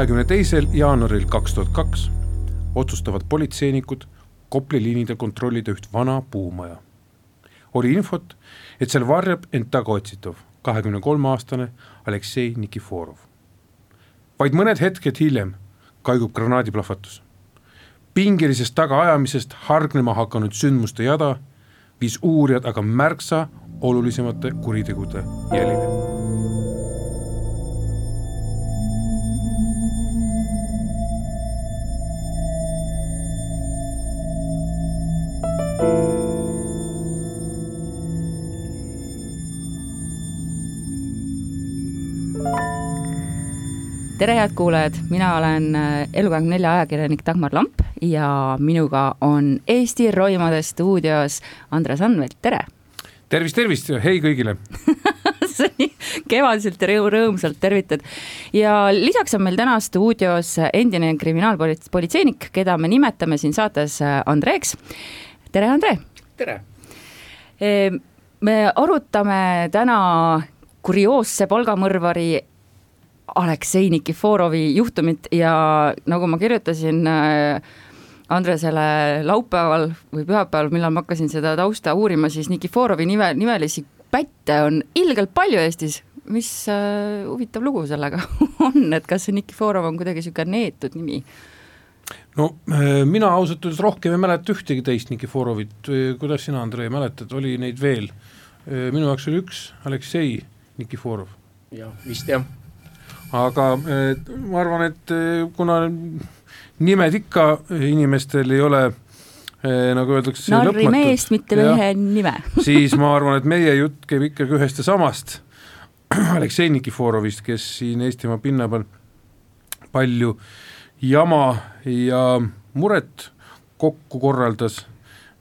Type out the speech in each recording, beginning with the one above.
kahekümne teisel jaanuaril kaks tuhat kaks otsustavad politseinikud Kopli liinidel kontrollida üht vana puumaja. oli infot, et seal varjab end tagaotsitav kahekümne kolme aastane Aleksei Nikiforov. vaid mõned hetked hiljem kaigub granaadiplahvatus. pingelisest tagaajamisest hargnema hakanud sündmuste jada viis uurijad aga märksa olulisemate kuritegude jälile tere, head kuulajad, mina olen äh, Elu24 ajakirjanik Dagmar Lamp ja minuga on Eesti Roimade stuudios Andres Anvelt, tere! tervist, tervist, hei kõigile kevadiselt ja rõõmsalt tervitad. ja lisaks on meil täna stuudios endine kriminaalpolitseinik, keda me nimetame siin saates äh, Andreeks. tere, Andre! tere! me arutame täna kurioosse palgamõrvari Aleksei Nikiforovi juhtumit ja nagu ma kirjutasin äh, Andresele laupäeval või pühapäeval, millal ma hakkasin seda tausta uurima, siis Nikiforovi nime, nimelisi pätte on ilgelt palju Eestis. mis äh, huvitav lugu sellega on, et kas see Nikiforov on kuidagi niisugune neetud nimi? no äh, mina ausalt öeldes rohkem ei mäleta ühtegi teist Nikiforovit, kuidas sina, Andrei, mäletad, oli neid veel? Äh, minu jaoks oli üks, Aleksei Nikiforov. jah, vist jah aga ma arvan, et eh, kuna nimed ikka inimestel ei ole eh, nagu öeldakse narri meest, mitte mehe nime. siis ma arvan, et meie jutt käib ikkagi ühest ja samast. Aleksei Nikiforovist, kes siin Eestimaa pinna peal palju jama ja muret kokku korraldas.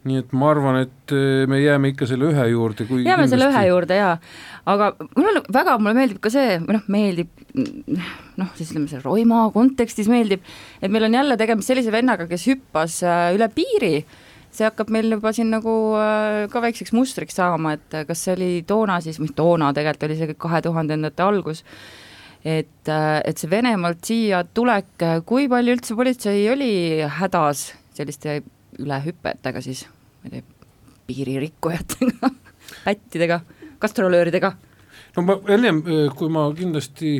Nii et ma arvan, et me jääme ikka selle ühe juurde. jääme kindlasti... selle ühe juurde jaa, aga mulle väga, mulle meeldib ka see, või noh, meeldib noh, siis ütleme selle Roima kontekstis meeldib, et meil on jälle tegemist sellise vennaga, kes hüppas äh, üle piiri, see hakkab meil juba siin nagu äh, ka väikseks mustriks saama, et kas see oli toona siis, või toona tegelikult oli see kahe tuhandendate algus, et, äh, et see Venemaalt siia tulek, kui palju üldse politsei oli hädas selliste ülehüpetega siis, ma ei tea, piiririkkujatega pättidega, gastrolööridega? no ma ennem, kui ma kindlasti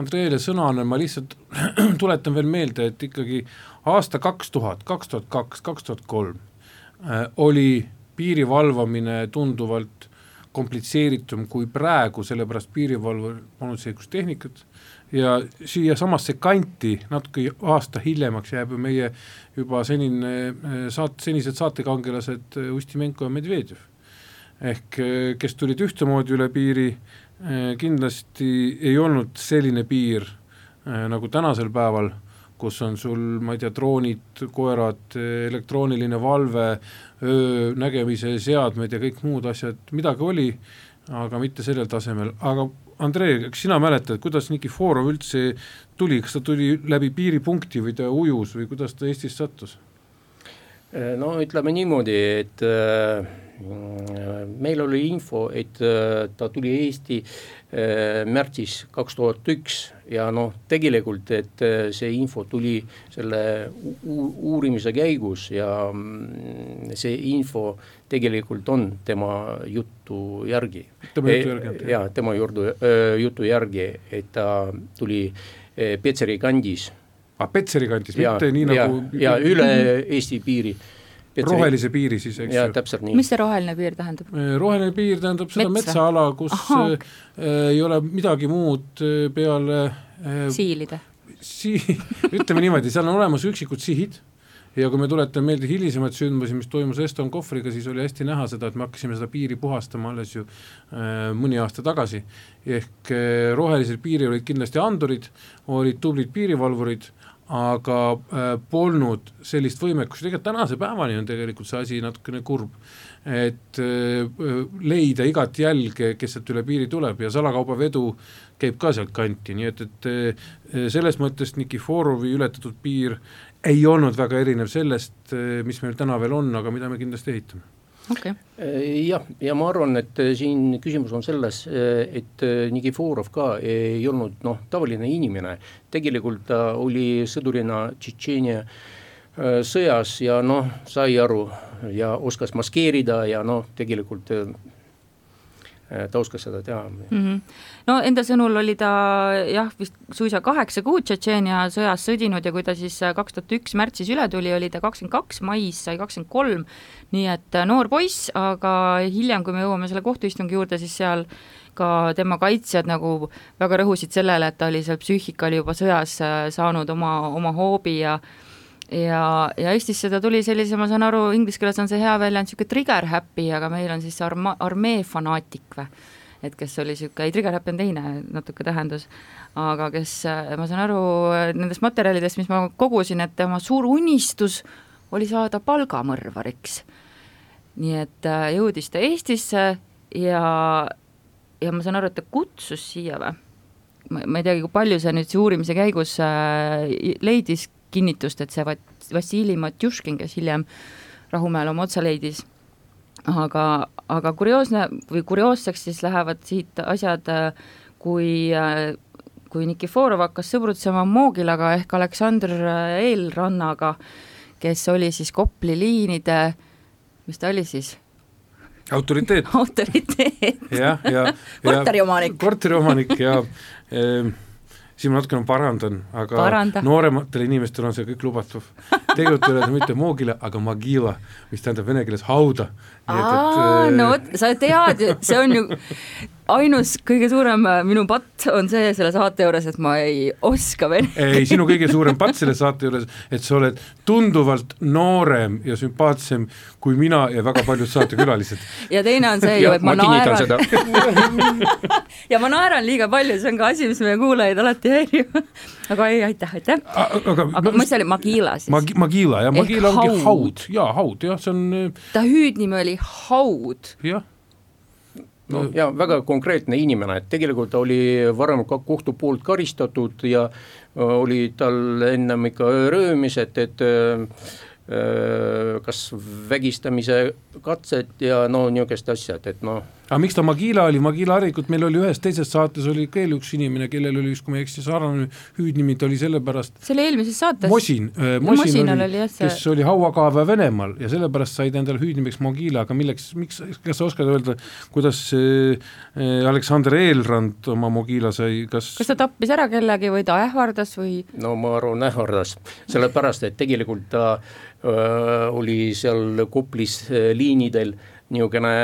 Andreele sõna annan, ma lihtsalt tuletan veel meelde, et ikkagi aasta kaks tuhat, kaks tuhat kaks, kaks tuhat kolm äh, oli piiri valvamine tunduvalt komplitseeritum kui praegu, sellepärast piirivalvel polnud seekord tehnikat ja siiasamasse kanti natuke aasta hiljemaks jääb ju meie juba senine eh, saat-, senised saatekangelased Ustimenko ja Medvedjev. Ehk eh, kes tulid ühtemoodi üle piiri, kindlasti ei olnud selline piir nagu tänasel päeval, kus on sul, ma ei tea, droonid, koerad, elektrooniline valve, öönägemise seadmed ja kõik muud asjad, midagi oli, aga mitte sellel tasemel, aga Andrei, kas sina mäletad, kuidas Nikiforov üldse tuli, kas ta tuli läbi piiripunkti või ta ujus või kuidas ta Eestisse sattus? no ütleme niimoodi, et äh, meil oli info, et äh, ta tuli Eesti äh, märtsis kaks tuhat üks ja noh, tegelikult, et see info tuli selle uurimise käigus ja mm, see info tegelikult on tema jutu järgi. tema jutu järgi? E, jaa, tema jutu, jutu järgi, et ta tuli Petseri kandis. aa, ah, Petseri kandis, mitte nii ja, nagu ja üle Eesti piiri. Rohelise piiri siis, eks ju. täpselt nii. mis see roheline piir tähendab? roheline piir tähendab seda Metsa. metsaala, kus Aha. äh, ei ole midagi muud peale äh, siilide? Sii-, ütleme niimoodi, seal on olemas üksikud sihid ja kui me tuletame meelde hilisemaid sündmusi, mis toimus Eston Kohvriga, siis oli hästi näha seda, et me hakkasime seda piiri puhastama alles ju äh, mõni aasta tagasi, ehk äh, rohelisel piiril olid kindlasti andurid, olid tublid piirivalvurid, aga äh, polnud sellist võimekust, tegelikult tänase päevani on tegelikult see asi natukene kurb, et äh, leida igat jälge, kes sealt üle piiri tuleb ja salakaubavedu käib ka sealt kanti, nii et, et äh, selles mõttes Nikiforovi ületatud piir ei olnud väga erinev sellest, mis meil täna veel on, aga mida me kindlasti ehitame okay.. jah, ja ma arvan, et siin küsimus on selles, et Nikiforov ka ei olnud noh, tavaline inimene, tegelikult ta oli sõdurina Tšetšeenia sõjas ja noh, sai aru ja oskas maskeerida ja noh, tegelikult ta oskas seda teha mm. -hmm. no enda sõnul oli ta jah, vist suisa kaheksa kuud Tšetšeenia sõjas sõdinud ja kui ta siis kaks tuhat üks märtsis üle tuli, oli ta kakskümmend kaks, mais sai kakskümmend kolm, nii et noor poiss, aga hiljem, kui me jõuame selle kohtuistungi juurde, siis seal ka tema kaitsjad nagu väga rõhusid sellele, et ta oli seal, psüühika oli juba sõjas saanud oma, oma hoobi ja ja, ja Eestisse ta tuli sellise, ma saan aru, inglise keeles on see hea väljend niisugune trigger happy, aga meil on siis arma-, armee fanaatik või? et kes oli niisugune, ei trigger happy on teine natuke tähendus, aga kes, ma saan aru nendest materjalidest, mis ma kogusin, et tema suur unistus oli saada palgamõrvariks. nii et äh, jõudis ta Eestisse ja, ja ma saan aru, et ta kutsus siia või? ma ei teagi, kui palju see nüüd see uurimise käigus äh, leidis kinnitust, et see Vassili Matjuškin, kes hiljem Rahumäel oma otsa leidis, aga, aga kurioosne või kurioosseks siis lähevad siit asjad, kui, kui Nikiforov hakkas sõbrutsema Moogilaga ehk Aleksandr Eelrannaga, kes oli siis Kopli liinide, mis ta oli siis? autoriteet. autoriteet. jah, ja, ja korteriomanik. korteriomanik ja siin ma natukene parandan, aga Paranda. noorematele inimestele on see kõik lubatav. tegelikult ei ole see mitte moogila, aga magila, mis tähendab vene keeles hauda. aa, no vot, sa tead, see on ju ainus kõige suurem äh, minu patt on see selle saate juures, et ma ei oska vene ei, sinu kõige suurem patt selle saate juures, et sa oled tunduvalt noorem ja sümpaatsem kui mina ja väga paljud saatekülalised. ja teine on see ju, et ma, ma naeran ja ma naeran liiga palju, see on ka asi, mis meie kuulajaid alati häirib aga ei, aitäh, aitäh. aga, aga mis see oli, Magila siis Mag? Magila jah, Magila ongi haud, haud., jaa, haud jah, see on äh, ta hüüdnimi oli Haud. jah no ja väga konkreetne inimene, et tegelikult ta oli varem ka kohtu poolt karistatud ja äh, oli tal ennem ikka röömised, et äh, äh, kas vägistamise katset ja no niisugused asjad, et noh aga miks ta Magila oli, Magila harilikult meil oli ühes teises saates oli veel üks inimene, kellel oli vist, kui ma ei eksi, sarnane hüüdnimi, ta oli sellepärast see oli eelmises saates? Mosin äh,, Mosin oli, oli, see... kes oli hauakaevaja Venemaal ja sellepärast sai ta endale hüüdnimiks Magila, aga milleks, miks, kas sa oskad öelda, kuidas äh, Aleksander Eelrand oma Magila sai, kas kas ta tappis ära kellegi või ta ähvardas või? no ma arvan, ähvardas, sellepärast et tegelikult ta öö, äh, oli seal Koplis äh, liinidel niisugune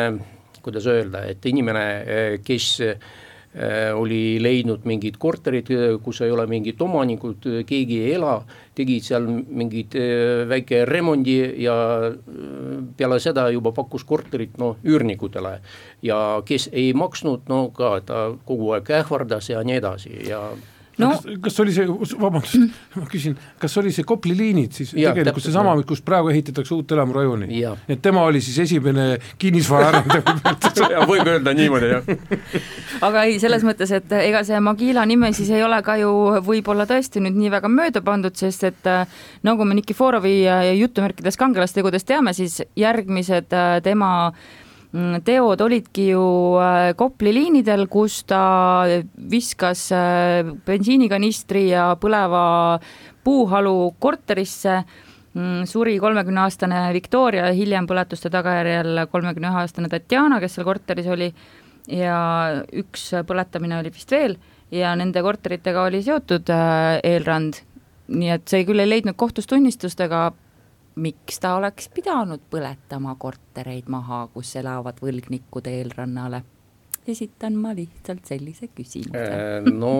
kuidas öelda, et inimene, eh, kes eh, oli leidnud mingid korterid, kus ei ole mingit omanikud, keegi ei ela, tegid seal mingit eh, väike remondi ja peale seda juba pakkus korterit noh, üürnikutele. ja kes ei maksnud, no ka ta kogu aeg ähvardas ja nii edasi ja no kas, kas oli see, vabandust mm., ma küsin, kas oli see Kopli liinid siis ja, tegelikult seesama, kus praegu ehitatakse uut elamurajoni? et tema oli siis esimene kinnisvaraarendaja võib öelda niimoodi, jah. aga ei, selles mõttes, et ega see Magila nime siis ei ole ka ju võib-olla tõesti nüüd nii väga mööda pandud, sest et äh, nagu me Nikiforovi äh, jutumärkides kangelastegudest teame, siis järgmised äh, tema Mm, teod olidki ju äh, Kopli liinidel, kus ta viskas äh, bensiinikanistri ja põleva puuhalu korterisse, mm, suri kolmekümneaastane Victoria, hiljem põletuste tagajärjel kolmekümne ühe aastane Tatjana, kes seal korteris oli, ja üks põletamine oli vist veel ja nende korteritega oli seotud äh, Eelrand, nii et see küll ei leidnud kohtus tunnistust, aga miks ta oleks pidanud põletama kortereid maha, kus elavad võlgnikud eelrannale? esitan ma lihtsalt sellise küsimuse. Äh, no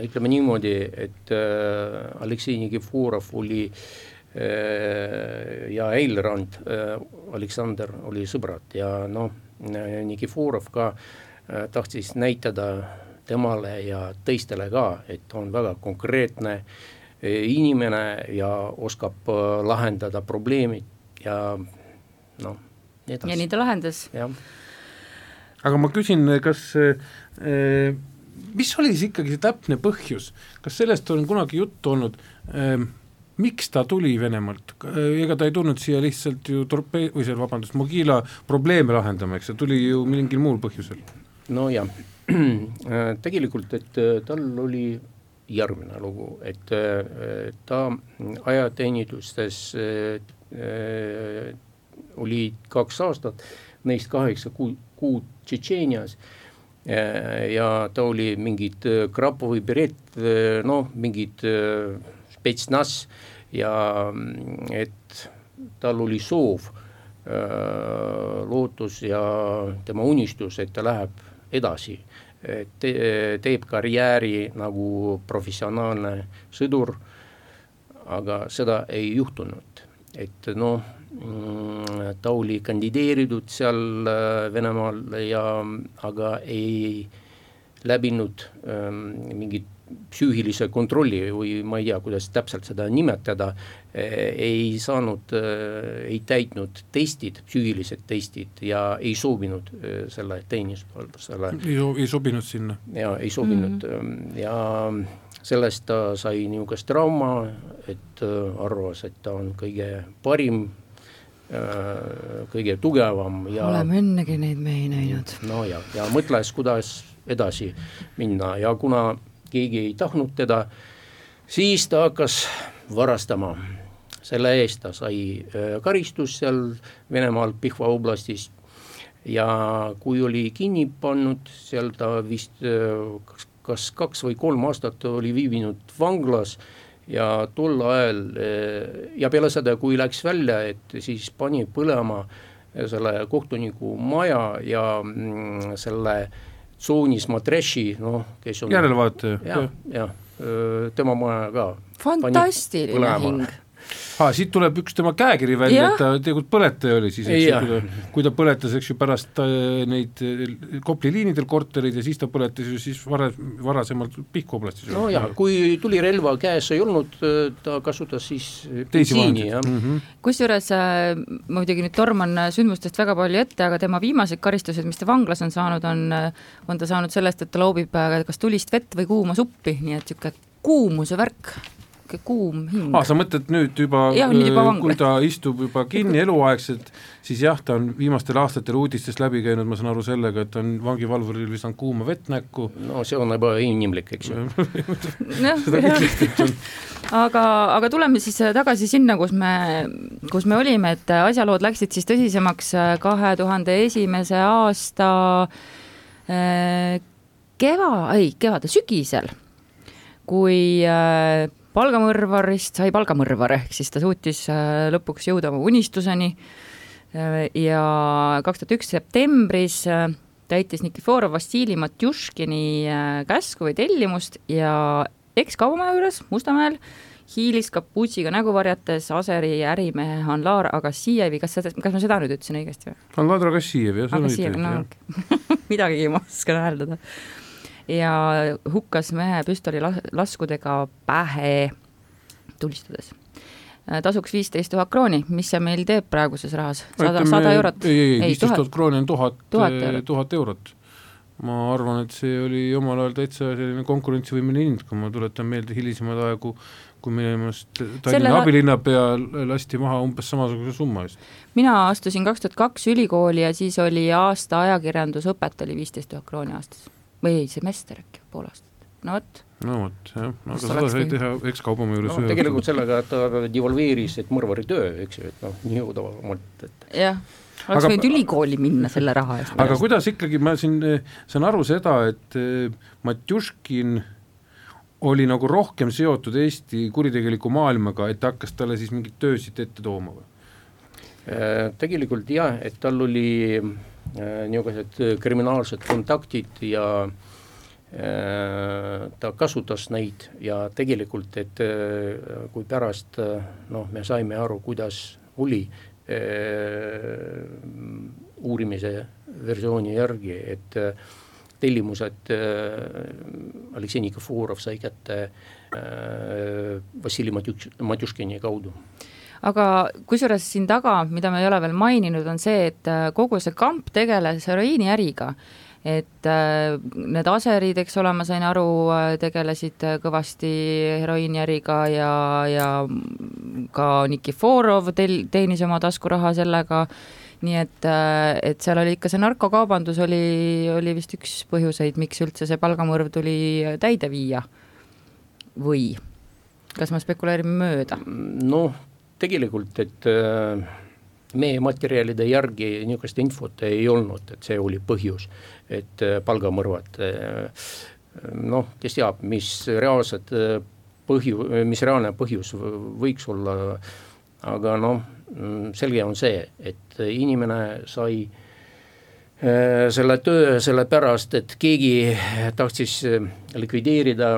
ütleme niimoodi, et äh, Aleksei Nikiforov oli ja Eilrand, Aleksander oli sõbrad ja noh, Nikiforov ka tahtis näitada temale ja teistele ka, et on väga konkreetne inimene ja oskab lahendada probleemid ja noh, nii edasi. ja nii ta lahendas. aga ma küsin, kas äh, mis oli siis ikkagi see täpne põhjus, kas sellest on kunagi juttu olnud äh,, miks ta tuli Venemaalt, ega ta ei tulnud siia lihtsalt ju torpee-, või see, vabandust, Mogila probleeme lahendama, eks, ta tuli ju mingil muul põhjusel. nojah, tegelikult, et tal oli järgmine lugu, et ta ajateenistustes oli kaks aastat, neist kaheksa kuud, kuud Tšetšeenias ja ta oli mingid äh, Krapovi beret, äh, noh, mingid äh, spetsnaz ja mm, et tal oli soov, lootus ja tema unistus, et ta läheb edasi te,, teeb karjääri nagu professionaalne sõdur, aga seda ei juhtunud, et noh Mm, ta oli kandideeritud seal äh, Venemaal ja, aga ei läbinud ähm, mingit psüühilise kontrolli või ma ei tea, kuidas täpselt seda nimetada, äh, ei saanud, äh, ei täitnud testid, psüühilised testid ja ei sobinud selle teenistusele. ei sobinud sinna? jaa, ei sobinud mm -hmm. ja sellest ta sai niisugust trauma, et arvas, et ta on kõige parim kõige tugevam ja oleme ennegi neid mehi näinud. no ja, ja mõtles, kuidas edasi minna ja kuna keegi ei tahtnud teda, siis ta hakkas varastama. selle eest ta sai äh, karistust seal Venemaal Pihva oblastis ja kui oli kinni pannud, seal ta vist äh, kas kaks või kolm aastat oli viibinud vanglas ja tol ajal ja peale seda, kui läks välja, et siis pani põlema selle kohtuniku maja ja mm, selle tsoonis Matreši, noh, kes on järelevaataja ja,. jah, jah, tema maja ka. fantastiline hing aa, siit tuleb üks tema käekiri välja, et ta tegelikult põletaja oli siis, eks ju, kui ta, kui ta põletas, eks ju, pärast äh, neid äh, Kopli liinidel korterid ja siis ta põletas ju siis vara, varasemalt Pihkva oblastis. no jaa, kui tulirelva käes ei olnud, äh, ta kasutas siis bensiini, jah. Mm -hmm.. kusjuures äh, ma muidugi nüüd torman sündmustest väga palju ette, aga tema viimased karistused, mis ta vanglas on saanud, on, on ta saanud sellest, et ta loobib kas tulist vett või kuuma suppi, nii et niisugune kuumuse värk niisugune kuum hing. aa, sa mõtled nüüd juba, juba kui ta istub juba kinni eluaegselt, siis jah, ta on viimastel aastatel uudistest läbi käinud, ma saan aru sellega, et on vangivalvuril visanud kuuma vett näkku. no see on ebainimlik, eks ju aga, aga tuleme siis tagasi sinna, kus me, kus me olime, et asjalood läksid siis tõsisemaks kahe tuhande esimese aasta äh, keva, ei, kevade, sügisel, kui äh, palgamõrvarist sai palgamõrvar, ehk siis ta suutis äh, lõpuks jõuda oma unistuseni äh, ja kaks tuhat üks septembris äh, täitis Nikiforov Vassili Matjuškini käsku või tellimust ja ekskaubamaja juures Mustamäel hiilis kapuutsiga nägu varjates Aseri ärimehe Hanlar Agassijevi, kas seda, kas ma seda nüüd ütlesin õigesti või? Hanlar Agassijev, jah, see on õige. Midagigi ma oskan hääldada ja hukkas mehe püstolilaskudega pähe tulistades äh, tasuks viisteist tuhat krooni, mis see meil teeb praeguses rahas, sada, sada eurot? ei, ei, viisteist tuhat krooni on tuhat, tuhat eurot. ma arvan, et see oli omal ajal täitsa selline konkurentsivõimeline hind, kui ma tuletan meelde hilisemaid aegu, kui minu meelest Tallinna Selle... abilinnapea lasti maha umbes samasuguse summa eest. mina astusin kaks tuhat kaks ülikooli ja siis oli aasta ajakirjandusõpet oli viisteist tuhat krooni aastas või ei, semester äkki, pool aastat, no vot. No vot, jah, aga seda sai teha ekskaubama juures no, tegelikult sellega ta devalveeris, et mõrvari töö, eks ju, et noh, nii odavamalt, et jah, oleks võinud ülikooli minna selle raha eest. aga kuidas ikkagi, ma siin eh, saan aru seda, et eh, Matjuškin oli nagu rohkem seotud Eesti kuritegeliku maailmaga, et hakkas talle siis mingeid töösid ette tooma või? Äh, tegelikult jah, et tal oli Äh, niisugused äh, kriminaalsed kontaktid ja ta kasutas neid ja tegelikult, et kui pärast noh, me saime aru, kuidas oli uurimise versiooni järgi, et tellimused Aleksei Nikiforov sai kätte Vassili Matjuš-, Matjuškini kaudu aga kusjuures siin taga, mida me ei ole veel maininud, on see, et äh, kogu see kamp tegeles heroiiniäriga et äh, need aserid, eks ole, ma sain aru, äh, tegelesid kõvasti heroiiniäriga ja, ja ka Nikiforov tel-, teenis oma taskuraha sellega, nii et, et seal oli ikka see narkokaubandus oli, oli vist üks põhjuseid, miks üldse see palgamõrv tuli täide viia. Või? Kas me spekuleerime mööda? noh, tegelikult, et äh, meie materjalide järgi niisugust infot ei olnud, et see oli põhjus, et äh, palgamõrvad, äh, noh, kes teab, mis reaalsed põhju-, mis reaalne põhjus võiks olla, aga noh, mm, selge on see, et inimene sai selle töö sellepärast, et keegi tahtis likvideerida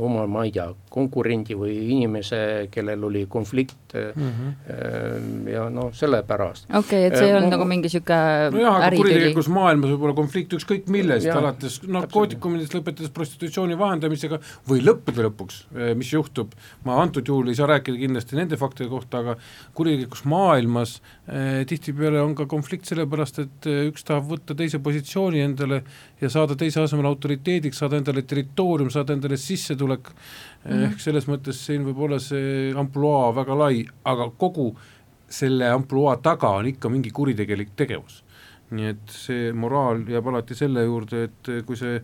oma, ma ei tea, konkurendi või inimese, kellel oli konflikt mm -hmm. ja noh, sellepärast. okei okay,, et see ei äh, olnud nagu mingi niisugune nojah, aga kuritegelikus maailmas võib olla konflikt ükskõik millest, alates narkootikumidest, lõpetades prostitutsiooni vahendamisega või lõppude lõpuks, mis juhtub, ma antud juhul ei saa rääkida kindlasti nende faktide kohta, aga kuritegelikus maailmas eh, tihtipeale on ka konflikt sellepärast, et üks tahab võtta teise positsiooni endale ja saada teise asemel autoriteediks, saada endale territoorium, saada endale sissetulek mm, ehk selles mõttes siin võib olla see ampluaa väga lai, aga kogu selle ampluaa taga on ikka mingi kuritegelik tegevus. nii et see moraal jääb alati selle juurde, et kui see,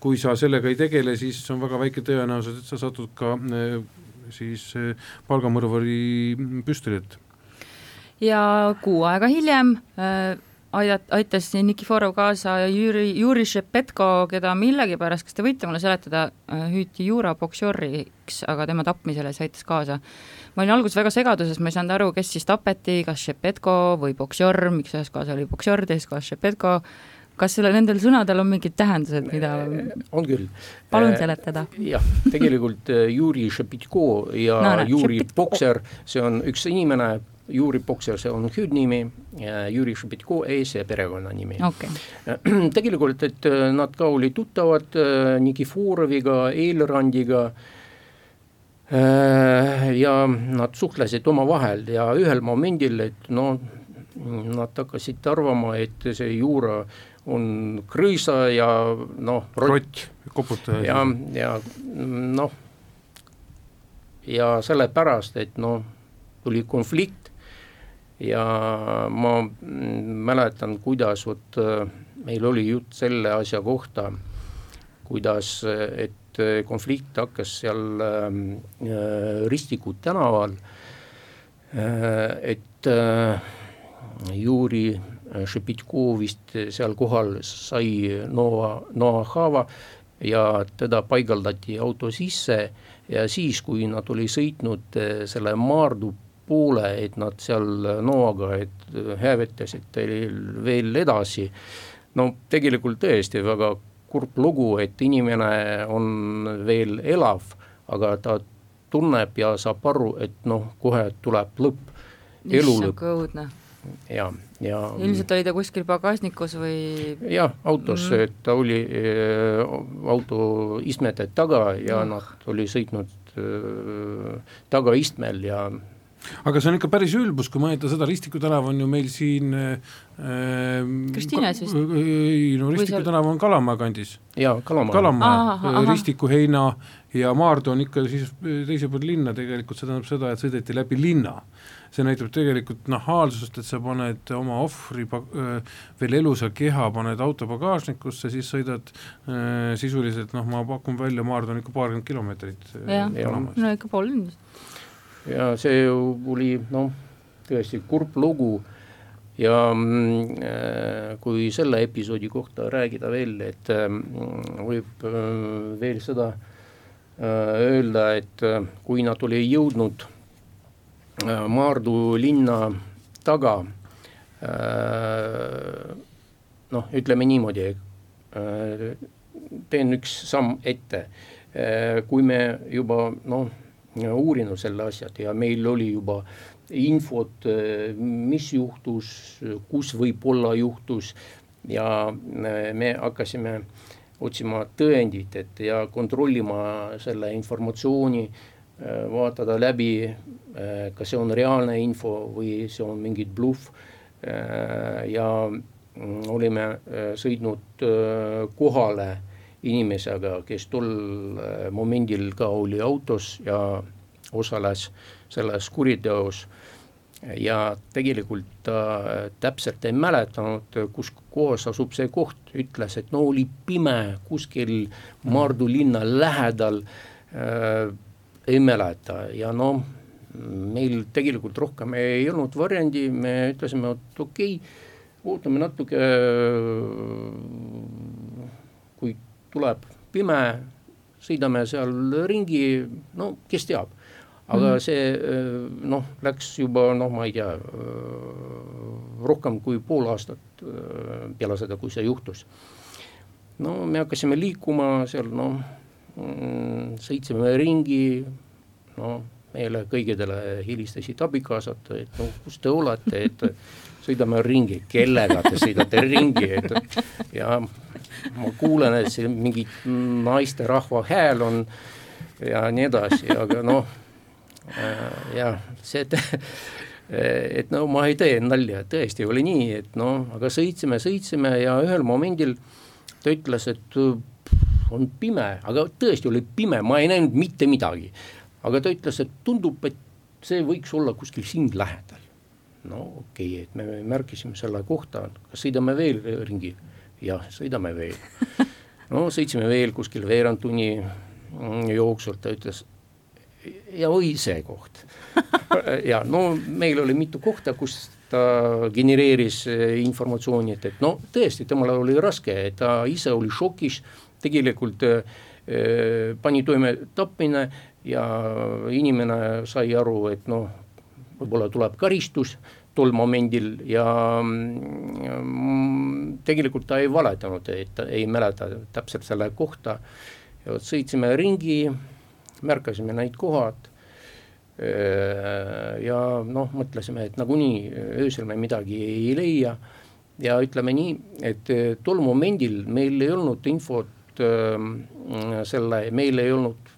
kui sa sellega ei tegele, siis on väga väike tõenäosus, et sa satud ka eh, siis eh, palgamõrvari püstoli ette. ja kuu aega hiljem äh, aidat-, aitas Nikiforov kaasa Jüri, Juri Šepetko, keda millegipärast, kas te võite mulle seletada, äh, hüüti Jura Boksjoriks, aga tema tapmisele siis aitas kaasa. ma olin alguses väga segaduses, ma ei saanud aru, kes siis tapeti, kas Šepetko või Boksjor, miks ühes kohas oli Boksjor, teises kohas Šepetko, kas selle, nendel sõnadel on mingid tähendused, mida on küll. palun äh, seletada. jah, tegelikult äh, Juri Šepetko ja no, no, Juri Bokser, see on üks inimene, Juri Pokser, see on hüüdnimi, Jüri Šepetko ees- ja perekonnanimi okay.. tegelikult, et äh, nad ka olid tuttavad äh, Nikiforoviga, Eelrandiga äh, ja nad suhtlesid omavahel ja ühel momendil, et no nad hakkasid arvama, et see Juura on krõisa ja noh, rott, koputaja. ja, ja noh, ja sellepärast, et noh, tuli konflikt ja ma mäletan, kuidas vot äh, meil oli jutt selle asja kohta, kuidas, et konflikt hakkas seal ähm, äh, Ristiku tänaval, äh, et Juri Šepitko vist seal kohal sai noa, noahaava ja teda paigaldati auto sisse ja siis, kui nad oli sõitnud selle Maardu poole, et nad seal noaga, et hääletasid veel edasi. no tegelikult tõesti väga kurb lugu, et inimene on veel elav, aga ta tunneb ja saab aru, et noh, kohe tuleb lõpp, elu lõpp. õudne ja, ja. ilmselt oli ta kuskil pagasnikus või? jah, autos mm, -hmm. et ta oli äh, auto istmete taga ja mm. nad oli sõitnud äh, tagaistmel ja aga see on ikka päris ülbus, kui mõelda seda, Ristiku tänav on ju meil siin äh, Kristines vist? ei no Ristiku seal... tänav on Kalamäe kandis. jaa, Kalamäe. Kalamäe, Ristiku heina ja Maardu on ikka siis teisel pool linna tegelikult, see tähendab seda, et sõideti läbi linna. see näitab tegelikult nahaalsust, et sa paned oma ohvri veel elusa keha, paned auto pagasnikusse, siis sõidad äh, sisuliselt noh, ma pakun välja, Maardu on ikka paarkümmend kilomeetrit. jah, no ikka pool linna ja see oli noh, tõesti kurb lugu ja mm, äh, kui selle episoodi kohta rääkida veel, et äh, võib äh, veel seda öelda, et kui nad olid jõudnud Maardu linna taga, noh, ütleme niimoodi, teen üks samm ette. kui me juba noh, uurinud selle asjad ja meil oli juba infot, mis juhtus, kus võib-olla juhtus ja me hakkasime otsima tõendit, et ja kontrollima selle informatsiooni, vaatada läbi, kas see on reaalne info või see on mingi bluff. ja mm, olime sõitnud kohale inimesega, kes tol momendil ka oli autos ja osales selles kuriteos ja tegelikult ta täpselt ei mäletanud, kus kohas asub see koht, ütles, et no oli pime kuskil Maardu linna lähedal äh,. ei mäleta ja noh, meil tegelikult rohkem ei olnud variandi, me ütlesime, et okei okay,, ootame natuke. kui tuleb pime, sõidame seal ringi, no kes teab aga mm. see äh, noh, läks juba noh, ma ei tea, äh, rohkem kui pool aastat äh, peale seda, kui see juhtus. no me hakkasime liikuma seal noh, mm, sõitsime ringi, no meile kõigile helistasid abikaasad, et no kus te olete, et sõidame ringi, kellega te sõidate ringi, et ja ma kuulen, et see mingi naisterahva hääl on ja nii edasi, aga noh Äh, jah, see, et, no ma ei tee nalja, tõesti oli nii, et noh, aga sõitsime, sõitsime ja ühel momendil ta ütles, et on pime, aga tõesti oli pime, ma ei näinud mitte midagi. aga ta ütles, et tundub, et see võiks olla kuskil siin lähedal. no okei okay,, et me märkisime selle kohta, sõidame veel ringi? Jah, sõidame veel. no sõitsime veel kuskil veerand tunni jooksul, ta ütles ja oi see koht ja no meil oli mitu kohta, kus ta genereeris informatsiooni, et, et no tõesti, temal oli raske, ta ise oli šokis, tegelikult äh, pani toime tapmine ja inimene sai aru, et noh, võib-olla tuleb karistus tol momendil ja mm, tegelikult ta ei valetanud, et ta ei mäleta täpselt selle kohta. ja vot sõitsime ringi märkasime neid kohad ja noh, mõtlesime, et nagunii öösel me midagi ei leia ja ütleme nii, et tol momendil meil ei olnud infot selle, meil ei olnud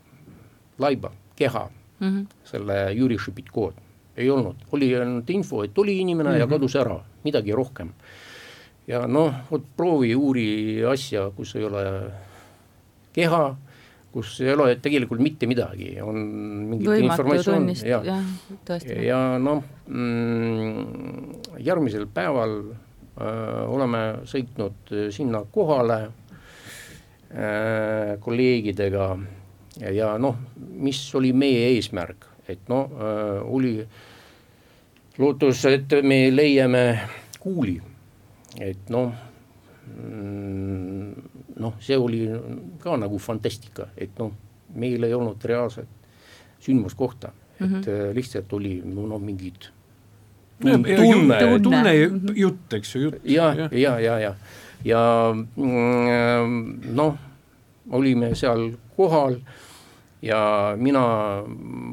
laiba, keha mm, -hmm. selle Jüri Šepitko ei olnud, oli ainult info, et oli inimene mm -hmm. ja mhm. kadus ära, midagi rohkem. ja noh, vot proovi uuri asja, kus ei ole keha kus ei ole tegelikult mitte midagi, on mingit informatsioon ja, ja, ja noh mm,, järgmisel päeval äh, oleme sõitnud sinna kohale äh, kolleegidega. Ja, ja noh, mis oli meie eesmärk, et noh äh,, oli lootus, et me leiame kuuli, et noh mm, noh, see oli ka nagu fantastika, et noh, meil ei olnud reaalset sündmuskohta, et mm -hmm. lihtsalt oli noh, mingid tunne, tunne, tunne, jutt, eks ju, jutt. ja, ja, ja, ja, ja, ja mm, noh, olime seal kohal ja mina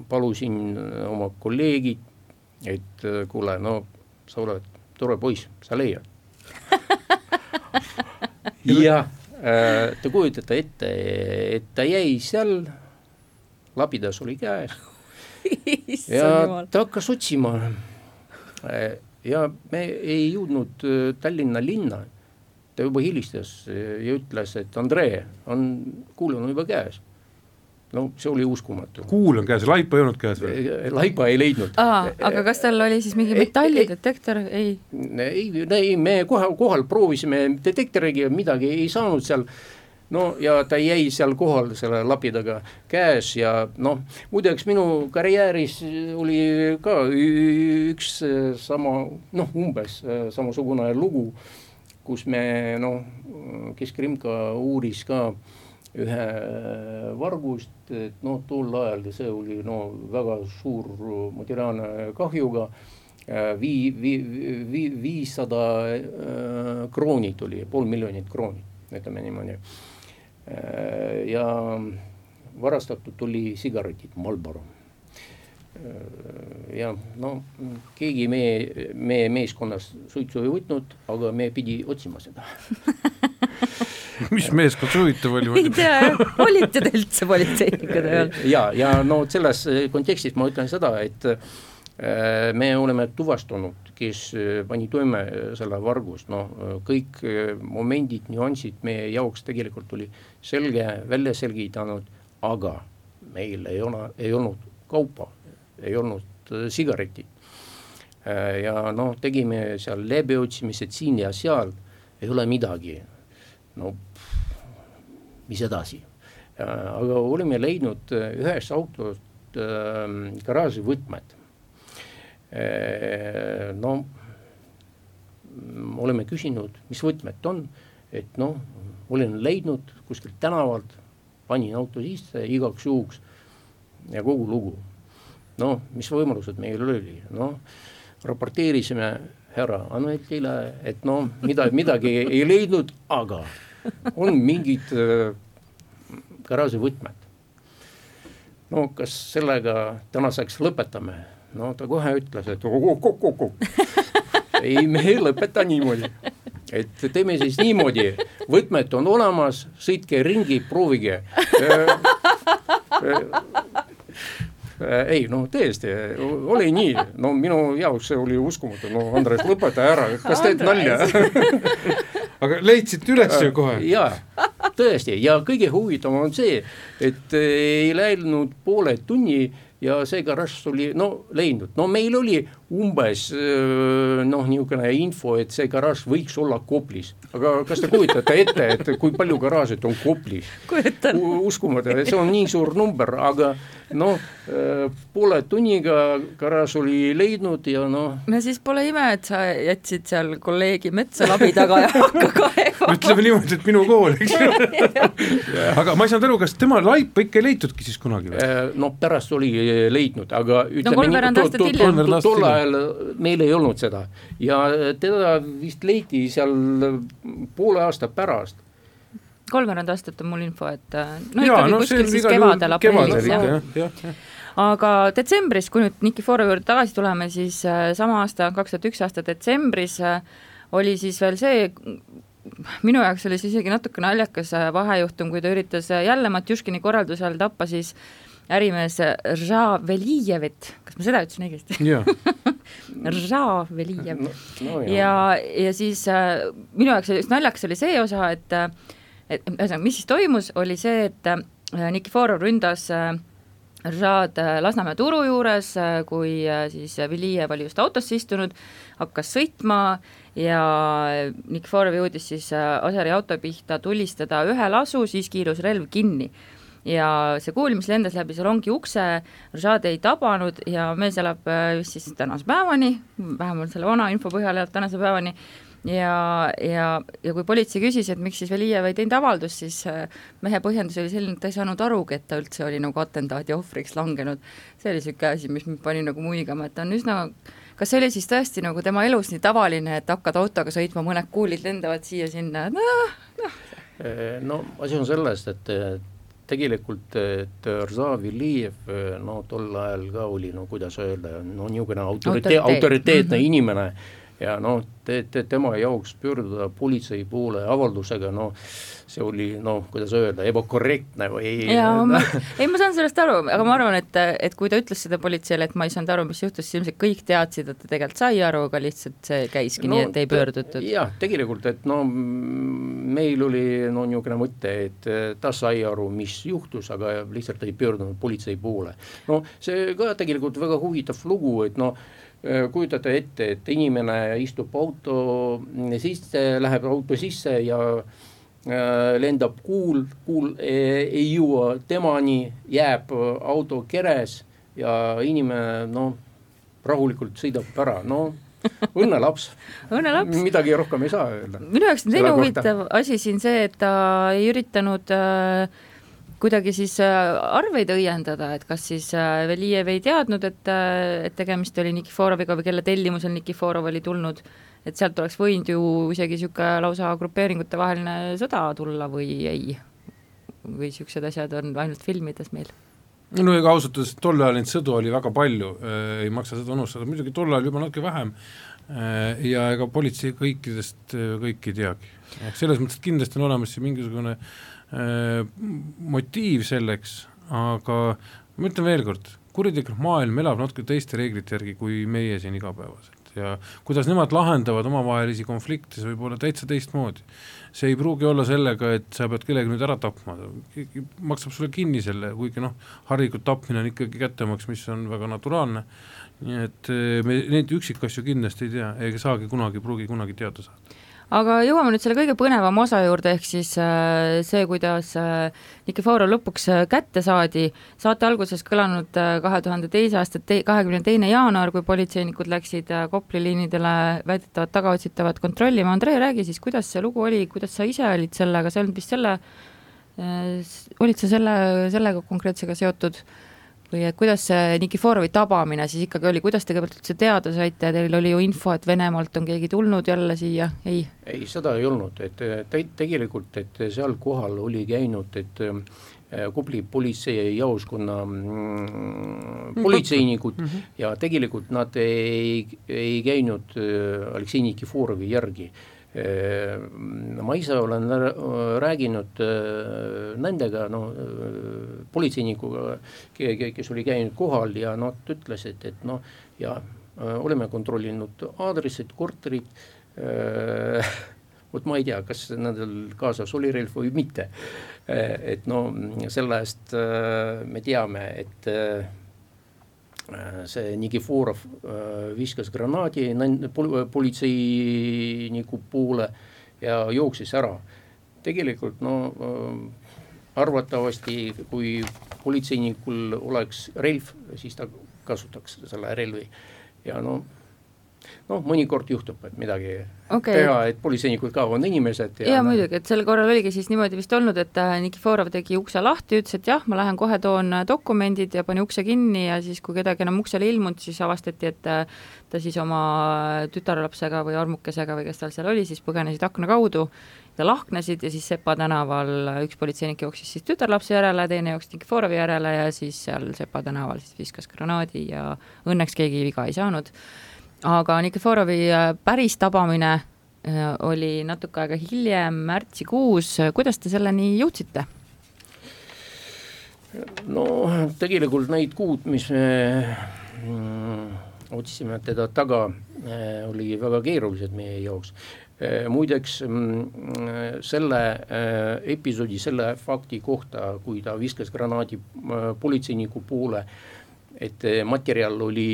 palusin oma kolleegid, et kuule, no sa oled tore poiss, sa leiad jah Äh, te kujutate ette, et ta jäi seal, labidas oli käes ja ta hakkas otsima. Äh, ja me ei jõudnud äh, Tallinna linna. ta juba helistas ja ütles, et Andrei on, kuul on juba käes no see oli uskumatu. kuul on käes, laipa ei olnud käes või? laipa ei leidnud. aga kas tal oli siis mingi metallidetektor, ei? ei, ei, me kohe kohal proovisime detektoriga, midagi ei saanud seal no ja ta jäi seal kohal selle lapidaga käes ja noh, muideks minu karjääris oli ka üks sama noh, umbes samasugune lugu, kus me noh, Kesk-Krimka uuris ka äh, ühe äh, vargust, et noh, tol ajal see oli no väga suur materiaalne kahjuga äh, vii-, vii-, vii-, viissada äh, krooni tuli, pool miljonit krooni, ütleme niimoodi. ja varastatud tuli sigaretid, Marlboro ja no keegi meie, meie meeskonnas suitsu ei võtnud, aga me pidi otsima seda mis meeskond see huvitav oli? ei tea jah, olite te üldse politseinikud või olnud? ja, ja no selles kontekstis ma ütlen seda, et äh, me oleme tuvastanud, kes äh, pani toime selle vargust, noh kõik momendid, nüansid meie jaoks tegelikult oli selge, välja selgitanud, aga meil ei ole, ei olnud kaupa ei olnud sigaretid. Ja noh, tegime seal läbiotsimised siin ja seal, ei ole midagi. no mis edasi, äh, aga olime leidnud ühest autost äh, garaaži võtmed. no oleme küsinud, mis võtmed on, et noh, olen leidnud kuskilt tänavalt, panin auto sisse igaks juhuks ja kogu lugu noh, mis võimalused meil oli, noh, raporteerisime härra Anveltile, et noh, mida, midagi ei leidnud, aga on mingid äh, garaaži võtmed. no kas sellega tänaseks lõpetame? no ta kohe ütles, et oh-oh-oh-oh. ei, me ei lõpeta niimoodi, et teeme siis niimoodi, võtmed on olemas, sõitke ringi, proovige. Äh, Äh, ei no tõesti, oli nii, no minu jaoks see oli uskumatu, no Andres, lõpeta ära, kas teed nalja aga leidsite üles ju kohe? jaa, tõesti ja kõige huvitavam on see, et ei läinud poole tunni ja see garaaž oli no leidnud, no meil oli umbes noh, niisugune info, et see garaaž võiks olla Koplis, aga kas te kujutate ette, et kui palju garaažid on Koplis? uskumatu, see on nii suur number, aga noh, poole tunniga garaaž oli leidnud ja noh. no siis pole ime, et sa jätsid seal kolleegi metsa labi taga ja hakka kaevama. ütleme niimoodi, et minu kool, eks ju. aga ma ei saanud aru, kas tema laipa ikka ei leitudki siis kunagi või? no pärast oli leidnud, aga ütleme no, kolmveerand aastat hiljem. tol ajal ajal meil ei olnud seda. Ja teda vist leiti seal poole aasta pärast. kolmveerand aastat on mul info, et äh, no Jaa, ikkagi no, kuskil siis kevadel, aprillis jah. ja, ja, ja. aga detsembris, kui nüüd Nikiforovi juurde tagasi tuleme, siis äh, sama aasta, kaks tuhat üks aasta detsembris äh, oli siis veel see, minu jaoks oli see isegi natuke naljakas äh, vahejuhtum, kui ta üritas äh, jälle Matjuškini korraldusel tappa siis ärimees Rža Velijevit, kas ma seda ütlesin õigesti? Yeah. Rža Velijev no, no, ja, ja siis äh, minu jaoks just naljakas oli see osa, et äh, et ühesõnaga, mis siis toimus, oli see, et äh, Nikiforov ründas äh, Ržad äh, Lasnamäe turu juures, äh, kui siis Vilijev oli just autosse istunud, hakkas sõitma ja Nikiforov jõudis siis Aseri auto pihta tulistada ühe lasu, siis kiirus relv kinni ja see kuul, mis lendas läbi salongi ukse, Rajad ei tabanud ja mees elab äh, vist siis tänase päevani, vähemalt selle vana info põhjal elab tänase päevani, ja, ja, ja kui politsei küsis, et miks siis Velijev ei teinud avaldust, siis äh, mehe põhjendus oli selline, et ta ei saanud arugi, et ta üldse oli nagu atentaadi ohvriks langenud. see oli niisugune asi, mis mind pani nagu muigama, et ta on üsna kas see oli siis tõesti nagu tema elus nii tavaline, et hakkad autoga sõitma, mõned kuulid lendavad siia-sinna, noh, noh. no asi on selles, et tegelikult, et Rza Vilijev no tol ajal ka oli, no kuidas öelda, no niisugune autoriteet, autoriteetne mm -hmm. inimene ja noh, te, te, tema jaoks pöörduda politsei poole avaldusega, no see oli noh, kuidas öelda, ebakorrektne või jaa, ma, ei ma saan sellest aru, aga ma arvan, et, et kui ta ütles seda politseile, et ma ei saanud aru, mis juhtus, siis ilmselt kõik teadsid, et ta tegelikult sai aru, aga lihtsalt see käiski no, nii, et ei pöördutud. jah, tegelikult, et no meil oli no niisugune mõte, et ta sai aru, mis juhtus, aga lihtsalt ei pöördunud politsei poole. no see ka tegelikult väga huvitav lugu, et noh, kujutate ette, et inimene istub auto sisse, läheb auto sisse ja lendab kuul, kuul ei jõua temani, jääb auto keres ja inimene noh, rahulikult sõidab ära, no õnnelaps õnnelaps. midagi rohkem ei saa öelda. minu jaoks on teine huvitav asi siin see, et ta ei üritanud äh, kuidagi siis äh, arveid õiendada, et kas siis äh, Velijev ei teadnud, et, äh, et tegemist oli Nikiforoviga või kelle tellimusel Nikiforov oli tulnud et sealt oleks võinud ju isegi niisugune lausa grupeeringute vaheline sõda tulla või ei? kui niisugused asjad on ainult filmides meil no ega ausalt öeldes tol ajal neid sõdu oli väga palju ei maksa seda unustada, muidugi tol ajal juba natuke vähem äh, ja ega politsei kõikidest kõiki ei teagi. ehk selles mõttes, et kindlasti on olemas siin mingisugune äh, motiiv selleks, aga ma ütlen veel kord, kuritegelik maailm elab natuke teiste reeglite järgi kui meie siin igapäevaselt. Ja kuidas nemad lahendavad omavahelisi konflikte, see võib olla täitsa teistmoodi. see ei pruugi olla sellega, et sa pead kellegi nüüd ära tapma, keegi maksab sulle kinni selle, kuigi noh, harilikult tapmine on ikkagi kättemaks, mis on väga naturaalne, nii et eh, me neid üksikasju kindlasti ei tea ega saagi kunagi, pruugi kunagi teada saada aga jõuame nüüd selle kõige põnevama osa juurde, ehk siis äh, see, kuidas äh, Nikiforov lõpuks äh, kätte saadi. saate alguses kõlanud kahe tuhande teise aasta te-, kahekümne teine jaanuar, kui politseinikud läksid Kopli liinidele väidetavat tagaotsitavat kontrollima. Andrei, räägi siis, kuidas see lugu oli, kuidas sa ise olid sellega, see on vist selle, olid sa selle, sellega konkreetsega seotud äh, või et kuidas see Nikiforovi tabamine siis ikkagi oli, kuidas te kõigepealt üldse teada saite, teil oli ju info, et Venemaalt on keegi tulnud jälle siia, ei? ei, seda ei olnud, et te, tegelikult, et seal kohal oli käinud, et äh, Kopli politseijaoskonna mm, politseinikud mm -hmm. ja tegelikult nad ei, ei käinud äh, Aleksei Nikiforovi järgi ma ise olen rääkinud äh, nendega, no äh, politseinikuga, kes oli käinud kohal ja nad ütlesid, et noh, ja äh, oleme kontrollinud aadressid, korterid vot ma ei tea, kas nendel kaasas oli relv või mitte. et no selle eest me teame, et Äh, see Nikiforov viskas granaadi politseiniku poole ja jooksis ära. tegelikult no äh, arvatavasti, kui politseinikul oleks relv, siis ta kasutaks selle relvi ja no noh, mõnikord juhtub, et midagi okay. teha, et politseinikud ka on inimesed. ja, ja muidugi, et sel korral oligi siis niimoodi vist olnud, et äh, Nikiforov tegi ukse lahti, ütles, et jah, ma lähen kohe toon äh, dokumendid ja pani ukse kinni ja siis, kui kedagi enam uksele ei ilmunud, siis avastati, et äh, ta siis oma tütarlapsega või armukesega või kes tal seal oli, siis põgenesid akna kaudu ja lahknesid ja siis Sepa tänaval üks politseinik jooksis siis tütarlapse järele, teine jooksis Nikiforovi järele ja siis seal Sepa tänaval siis viskas granaadi ja õnneks keegi viga ei saanud aga Nikiforovi äh, päris tabamine äh, oli natuke aega hiljem, märtsikuus, kuidas te selleni jõudsite? no tegelikult neid kuud, mis me mm, otsisime teda taga, äh, oli väga keerulised meie jaoks. muideks mm, selle episoodi, selle fakti kohta, kui ta viskas granaadi politseiniku poole, et materjal oli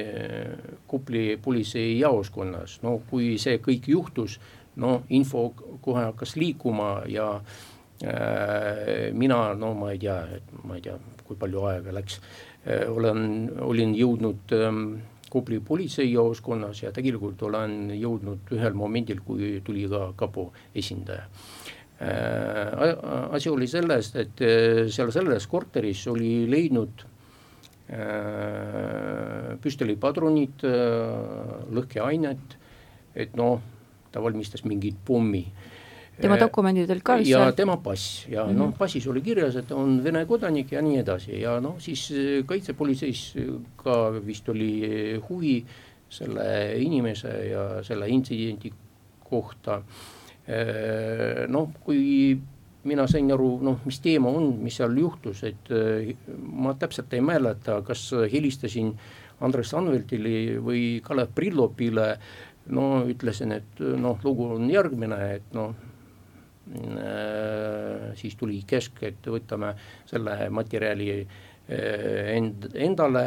eh, Kopli politseijaoskonnas, no kui see kõik juhtus, no info kohe hakkas liikuma ja äh, mina, no ma ei tea, et ma ei tea, kui palju aega läks äh,, olen, olin jõudnud ähm, Kopli politseijaoskonnas ja tegelikult olen jõudnud ühel momendil, kui tuli ka kapo esindaja äh,. asi oli selles, et seal selles korteris oli leidnud Äh, püstolipadrunid, äh, lõhkeainet, et noh, ta valmistas mingit pommi. tema dokumendid olid ka vist seal? ja tema pass ja mm -hmm. noh, passis oli kirjas, et on Vene kodanik ja nii edasi ja noh, siis äh, kaitsepolitseis ka vist oli huvi selle inimese ja selle intsidendi kohta. noh, kui mina sain aru, noh, mis teema on, mis seal juhtus, et äh, ma täpselt ei mäleta, kas helistasin Andres Anveltile või Kalev Prillopile. no ütlesin, et noh, lugu on järgmine, et noh siis tuli käsk, et võtame selle materjali end, endale,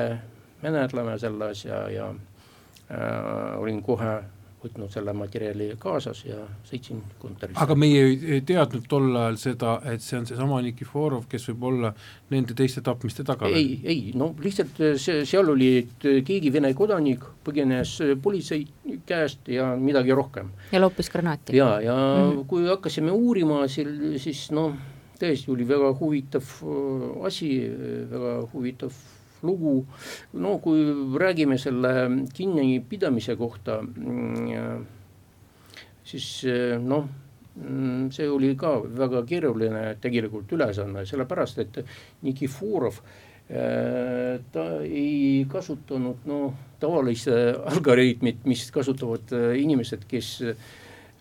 menetleme selle asja ja äh, olin kohe võtnud selle materjali kaasas ja sõitsin kontorisse. aga meie ei teadnud tol ajal seda, et see on seesama Nikiforov, kes võib olla nende teiste tapmiste taga? ei, ei no lihtsalt see, seal oli, et keegi Vene kodanik põgenes politsei käest ja midagi rohkem. ja loopis granaati. ja, ja mm -hmm. kui hakkasime uurima, siis noh, tõesti oli väga huvitav äh, asi, väga huvitav lugu, no kui räägime selle kinnipidamise kohta, mm, siis noh, see oli ka väga keeruline tegelikult ülesanne, sellepärast et Nikiforov äh, ta ei kasutanud noh, tavalist algoritmit, mis kasutavad äh, inimesed, kes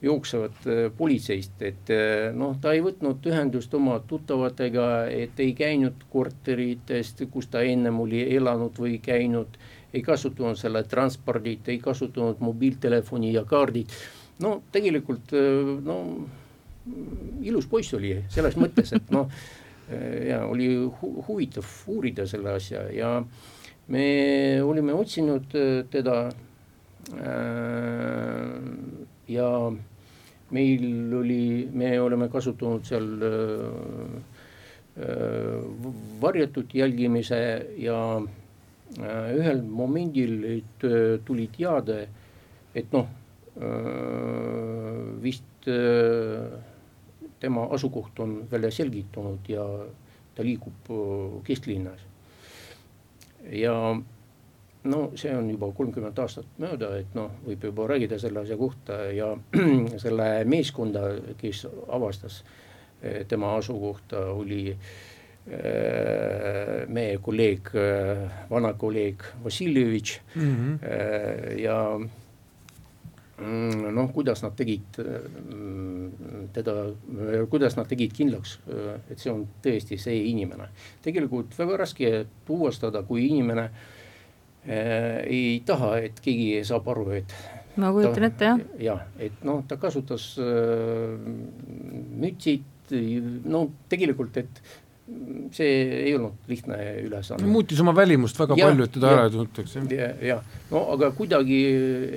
jooksevad politseist, et noh, ta ei võtnud ühendust oma tuttavatega, et ei käinud korteritest, kus ta ennem oli elanud või käinud ei kasutanud selle transpordit, ei kasutanud mobiiltelefoni ja kaardid. no tegelikult no ilus poiss oli selles mõttes, et noh ja oli hu huvitav uurida selle asja ja me olime otsinud teda äh, ja meil oli, me oleme kasutanud seal äh, varjatud jälgimise ja Äh, ühel momendil äh, tuli teade, et noh, äh, vist tema asukoht on välja selgitunud ja ta liigub kesklinnas. ja no see on juba kolmkümmend aastat mööda, et noh, võib juba rääkida selle asja kohta ja selle meeskonda, kes avastas tema asukohta, oli Äh, meie kolleeg, äh, vana kolleeg Vassiljevitš mm -hmm. ja mm, noh, kuidas nad tegid teda, kuidas nad tegid kindlaks, et see on tõesti see inimene. tegelikult väga raske tuvastada, kui inimene äh, ei taha, et keegi saab aru, et. ma kujutan ette jah. jah, et noh, ta kasutas äh, mütsid, no tegelikult, et see ei olnud lihtne ülesanne. muutis oma välimust väga ja, palju, et teda ära ei tuntaks. ja, ja no aga kuidagi,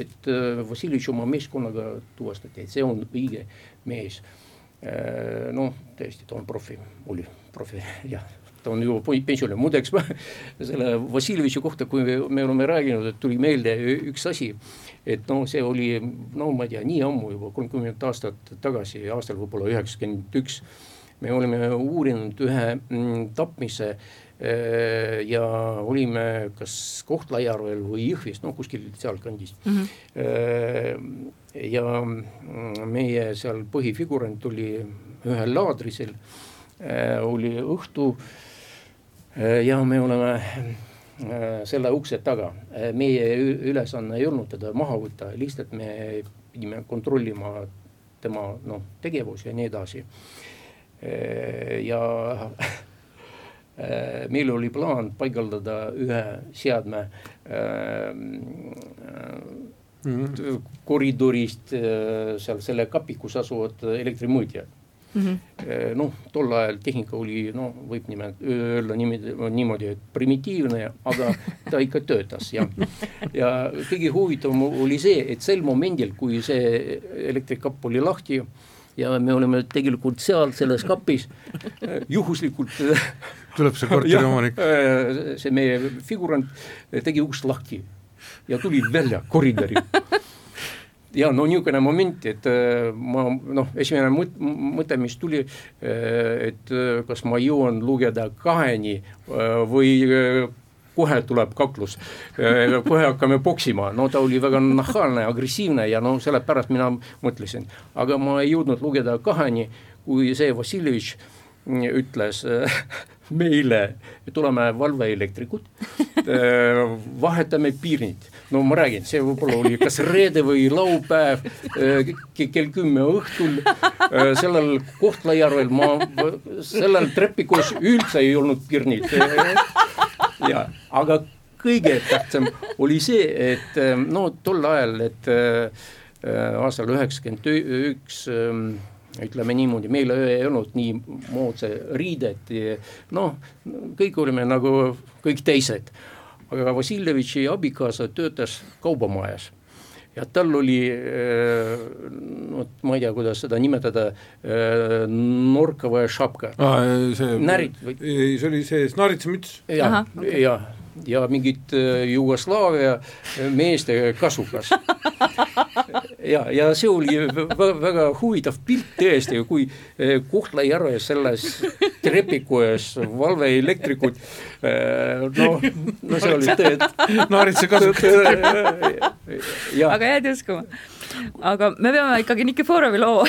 et äh, Vassiljevitš oma meeskonnaga tuvastati, et see on õige mees. Äh, noh, tõesti, ta on profi, oli profi, jah ta on ju pensionil, muideks selle Vassiljevitši kohta, kui me oleme rääkinud, et tuli meelde üks asi. et noh, see oli no ma ei tea, nii ammu juba kolmkümmend aastat tagasi, aastal võib-olla üheksakümmend üks me olime uurinud ühe mm, tapmise äh, ja olime kas Kohtla-Järvel või Jõhvis, no kuskil sealkandis mm. -hmm. ja meie seal põhifigurant oli ühel laadrisel, äh, oli õhtu ja me oleme selle ukse taga, meie ülesanne ei olnud teda maha võtta, lihtsalt me pidime kontrollima tema noh, tegevus ja nii edasi. Äh, ja äh, meil oli plaan paigaldada ühe seadme -hmm. koridorist seal selle kapi, kus asuvad elektrimõõtjad mm -hmm.. noh, tol ajal tehnika oli, no võib nimelt öelda niimoodi, niimoodi, et primitiivne, aga ta ikka töötas ja. ja kõige huvitavam oli see, et sel momendil, kui see elektrikapp oli lahti ja me oleme tegelikult seal selles kapis juhuslikult tuleb see korteriomanik. See meie figurant tegi ukst lahti ja tuli välja koridori ja no niisugune moment, et äh, ma noh, esimene mõte, mõte, mis tuli, äh, et kas ma jõuan lugeda kaheni või kohe tuleb kaklus, äh, kohe hakkame poksima, no ta oli väga nahaalne, agressiivne ja no sellepärast mina mõtlesin, aga ma ei jõudnud lugeda kaheni, kui see Vassiljevitš ütles äh, meile, tuleme valveelektrikud, äh, vahetame piirnid. no ma räägin, see võib-olla oli kas reede või laupäev kell kümme õhtul. sellel Kohtla-Järvel ma, sellel trepikos üldse ei olnud pirnid ja, aga kõige tähtsam oli see, et no tol ajal, et äh, aastal üheksakümmend üks ähm, ütleme niimoodi, meil ei olnud nii moodsa riidet, noh, kõik olime nagu kõik teised. aga Vassiljevitši abikaasa töötas kaubamajas ja tal oli, no ma ei tea, kuidas seda nimetada, norkava šapka ah,. närit või? see oli see snaritsamüts. jah, ja, ja mingit Jugoslaavia meeste kasukas ja, ja see oli väga, väga huvitav pilt tõesti, kui eh, Kohtla-Järve selles trepikojas valveelektrikud noh, no see oli tõe. naaritsa kasukas. aga jääd uskuma aga me peame ikkagi Nikiforovi loo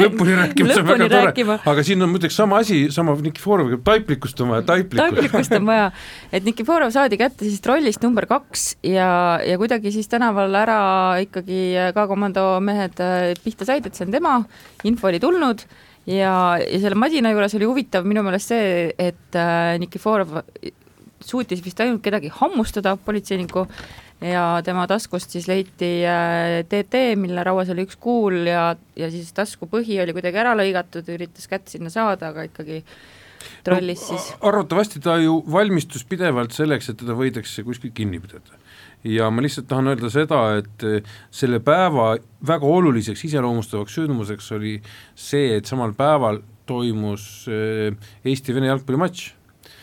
lõpuni rääkima, see on väga tore, aga siin on muideks sama asi, sama Nikiforoviga, taiplikust on vaja, taiplikust. taiplikust on vaja, et Nikiforov saadi kätte siis trollist number kaks ja, ja kuidagi siis tänaval ära ikkagi K-komando mehed äh, pihta said, et see on tema, info oli tulnud ja, ja selle masina juures oli huvitav minu meelest see, et äh, Nikiforov suutis vist ainult kedagi hammustada, politseiniku, ja tema taskust siis leiti TT, äh, mille rauas oli üks kuul ja, ja siis tasku põhi oli kuidagi ära lõigatud, üritas kätt sinna saada, aga ikkagi trollis no, siis. arvatavasti ta ju valmistus pidevalt selleks, et teda võidakse kuskil kinni pidada. ja ma lihtsalt tahan öelda seda, et äh, selle päeva väga oluliseks iseloomustavaks sündmuseks oli see, et samal päeval toimus äh, Eesti-Vene jalgpallimatš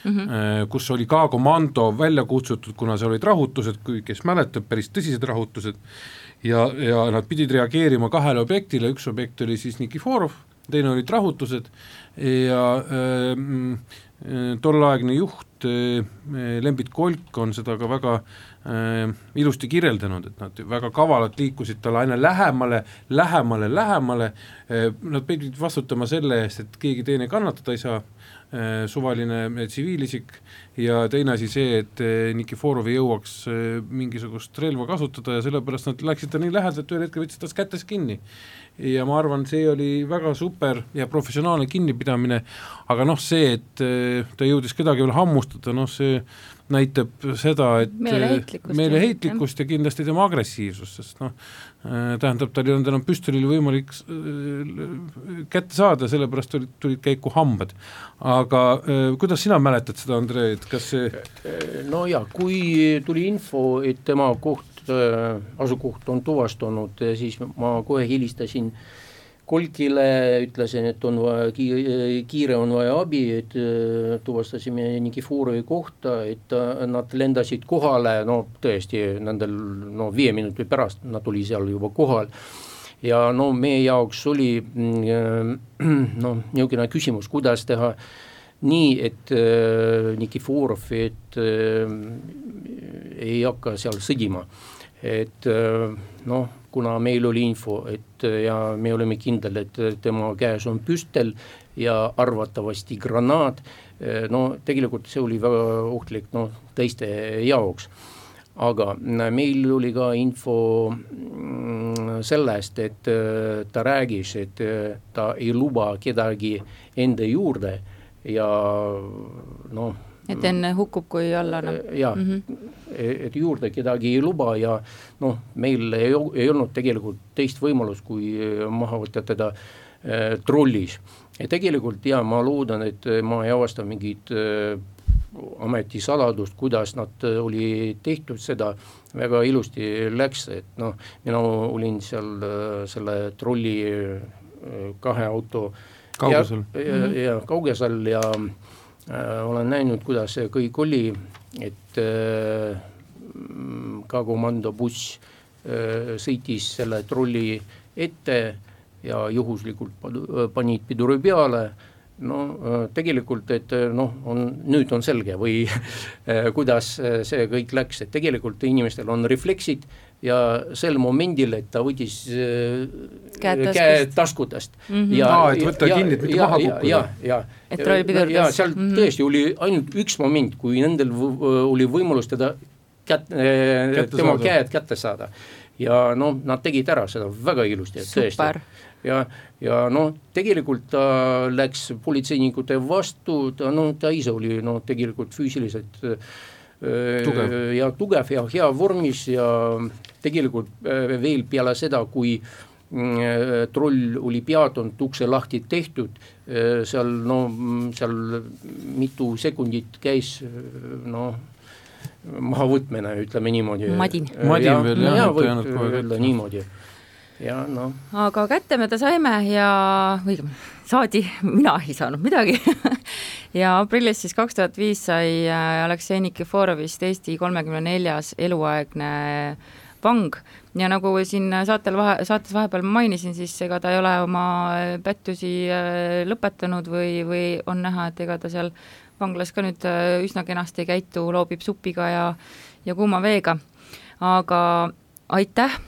mm, -hmm. kus oli ka komando välja kutsutud, kuna seal olid rahutused, kui kes mäletab, päris tõsised rahutused, ja, ja nad pidid reageerima kahele objektile, üks objekt oli siis Nikiforov, teine olid rahutused. Ja äh, äh, tolleaegne juht äh, Lembit Kolk on seda ka väga äh, ilusti kirjeldanud, et nad väga kavalalt liikusid talle aina lähemale, lähemale, lähemale. Äh,, nad pidid vastutama selle eest, et keegi teine kannatada ei saa suvaline äh, tsiviilisik. Ja teine asi see, et äh, Nikiforov ei jõuaks äh, mingisugust relva kasutada ja sellepärast nad läksid ta nii lähedalt, ühel hetkel võtsid tast kätes kinni. Ja ma arvan, see oli väga super ja professionaalne kinnipidamine, aga noh, see, et äh, ta jõudis kedagi veel hammustada, noh see näitab seda, et meeleheitlikkust, meeleheitlikkust ja kindlasti tema agressiivsust, sest noh, äh, tähendab, tal ei olnud enam püstolil võimalik äh, kätte saada, sellepärast tulid, tulid käiku hambad. aga kuidas sina mäletad seda, Andrei, et kas see no jaa, kui tuli info, et tema koht Äh, asukoht on tuvastunud, siis ma kohe helistasin Kolkile, ütlesin, et on vaja, kiire on vaja abi, et äh, tuvastasime Nikiforovi kohta, et äh, nad lendasid kohale, no tõesti, nendel no viie minuti pärast nad oli seal juba kohal. Ja no meie jaoks oli noh, niisugune küsimus, kuidas teha nii, et Nikiforov, et ei hakka seal sõdima. Et noh, kuna meil oli info, et äh, ja me oleme kindel, et tema käes on püstel ja arvatavasti granaat, äh, no tegelikult see oli väga ohtlik noh, teiste jaoks. aga meil oli ka info mm, sellest, et ta räägis, et ta ei luba kedagi enda juurde ja noh et enne hukkub, kui alla annab? jaa mm, -hmm. Et juurde kedagi ei luba ja noh, meil ei, ei olnud tegelikult teist võimalust, kui maha võtta teda äh, trollis. ja tegelikult jaa, ma loodan, et ma ei avasta mingit äh, ametisaladust, kuidas nad oli tehtud seda, väga ilusti läks, et noh, mina olin seal selle trolli kahe auto kaugusel. ja, ja, ja kaugusel ja Äh, olen näinud, kuidas see kõik oli, et äh, ka komando buss äh, sõitis selle trolli ette ja juhuslikult panid piduri peale. No tegelikult, et noh, on nüüd on selge või kuidas see kõik läks, et tegelikult inimestel on refleksid ja sel momendil, et ta võttis käed taskutest, taskutest. Mm -hmm. ja, Aa, et võtta ja, kinni, et mitte maha kukkuda. ja, ja, et troll pidurdas. ja seal mm -hmm. tõesti oli ainult üks moment, kui nendel oli võimalus teda kät-, tema saada. käed kätte saada. ja noh, nad tegid ära seda väga ilusti, et tõesti ja, ja noh, tegelikult ta läks politseinikute vastu, ta noh, ta ise oli noh, tegelikult füüsiliselt tugev. ja tugev ja hea vormis ja tegelikult veel peale seda, kui mm, troll oli peatunud, ukse lahti tehtud, seal no seal mitu sekundit käis noh, mahavõtmine, ütleme niimoodi. madin. madin veel jah, et ei jäänud kohe kätte. niimoodi ja noh. aga kätte me ta saime ja õigemini saadi, mina ei saanud midagi ja aprillis siis kaks tuhat viis sai äh, Aleksei Nikiforovist Eesti kolmekümne neljas eluaegne vang ja nagu siin saatel vahe, saates vahepeal mainisin, siis ega ta ei ole oma pättusi äh, lõpetanud või, või on näha, et ega ta seal vanglas ka nüüd äh, üsna kenasti käitu, loobib supiga ja, ja kuuma veega. aga aitäh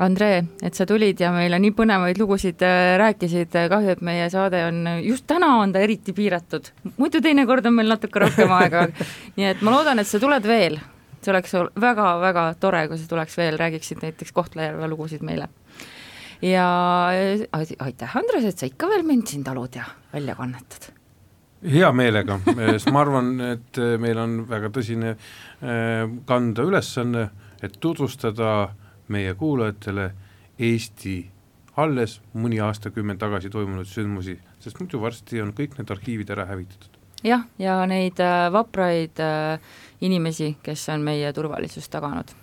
Andre, et sa tulid ja meile nii põnevaid lugusid äh, rääkisid, kahju, et meie saade on, just täna on ta eriti piiratud, muidu teinekord on meil natuke rohkem aega, nii et ma loodan, et sa tuled veel. see oleks väga-väga tore, kui sa tuleks veel, räägiksid näiteks Kohtla-Järve lugusid meile. ja äh, aitäh, Andres, et sa ikka veel mind siin talud ja välja kannatad. Hea meelega, sest ma arvan, et meil on väga tõsine äh, kanda ülesanne, et tutvustada meie kuulajatele Eesti alles mõni aastakümmend tagasi toimunud sündmusi, sest muidu varsti on kõik need arhiivid ära hävitatud. jah, ja neid äh, vapraid äh, inimesi, kes on meie turvalisust taganud.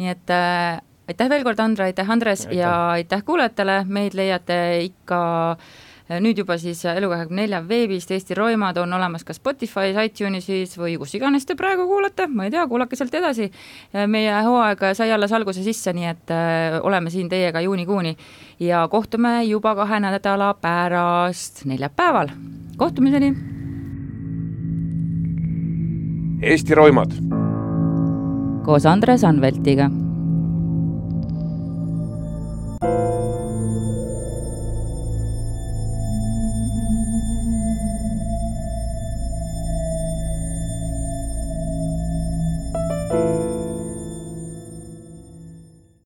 nii et äh, aitäh veel kord, Andre, aitäh, Andres, ja aitäh kuulajatele, meid leiate ikka äh, nüüd juba siis Elu24 veebist, Eesti Roimad on olemas ka Spotify's, iTunesis või kus iganes te praegu kuulate, ma ei tea, kuulake sealt edasi. meie hooaeg sai alles alguse sisse, nii et äh, oleme siin teiega juunikuuni ja kohtume juba kahe nädala pärast neljapäeval, kohtumiseni. Eesti Roimad. koos Andres Anveltiga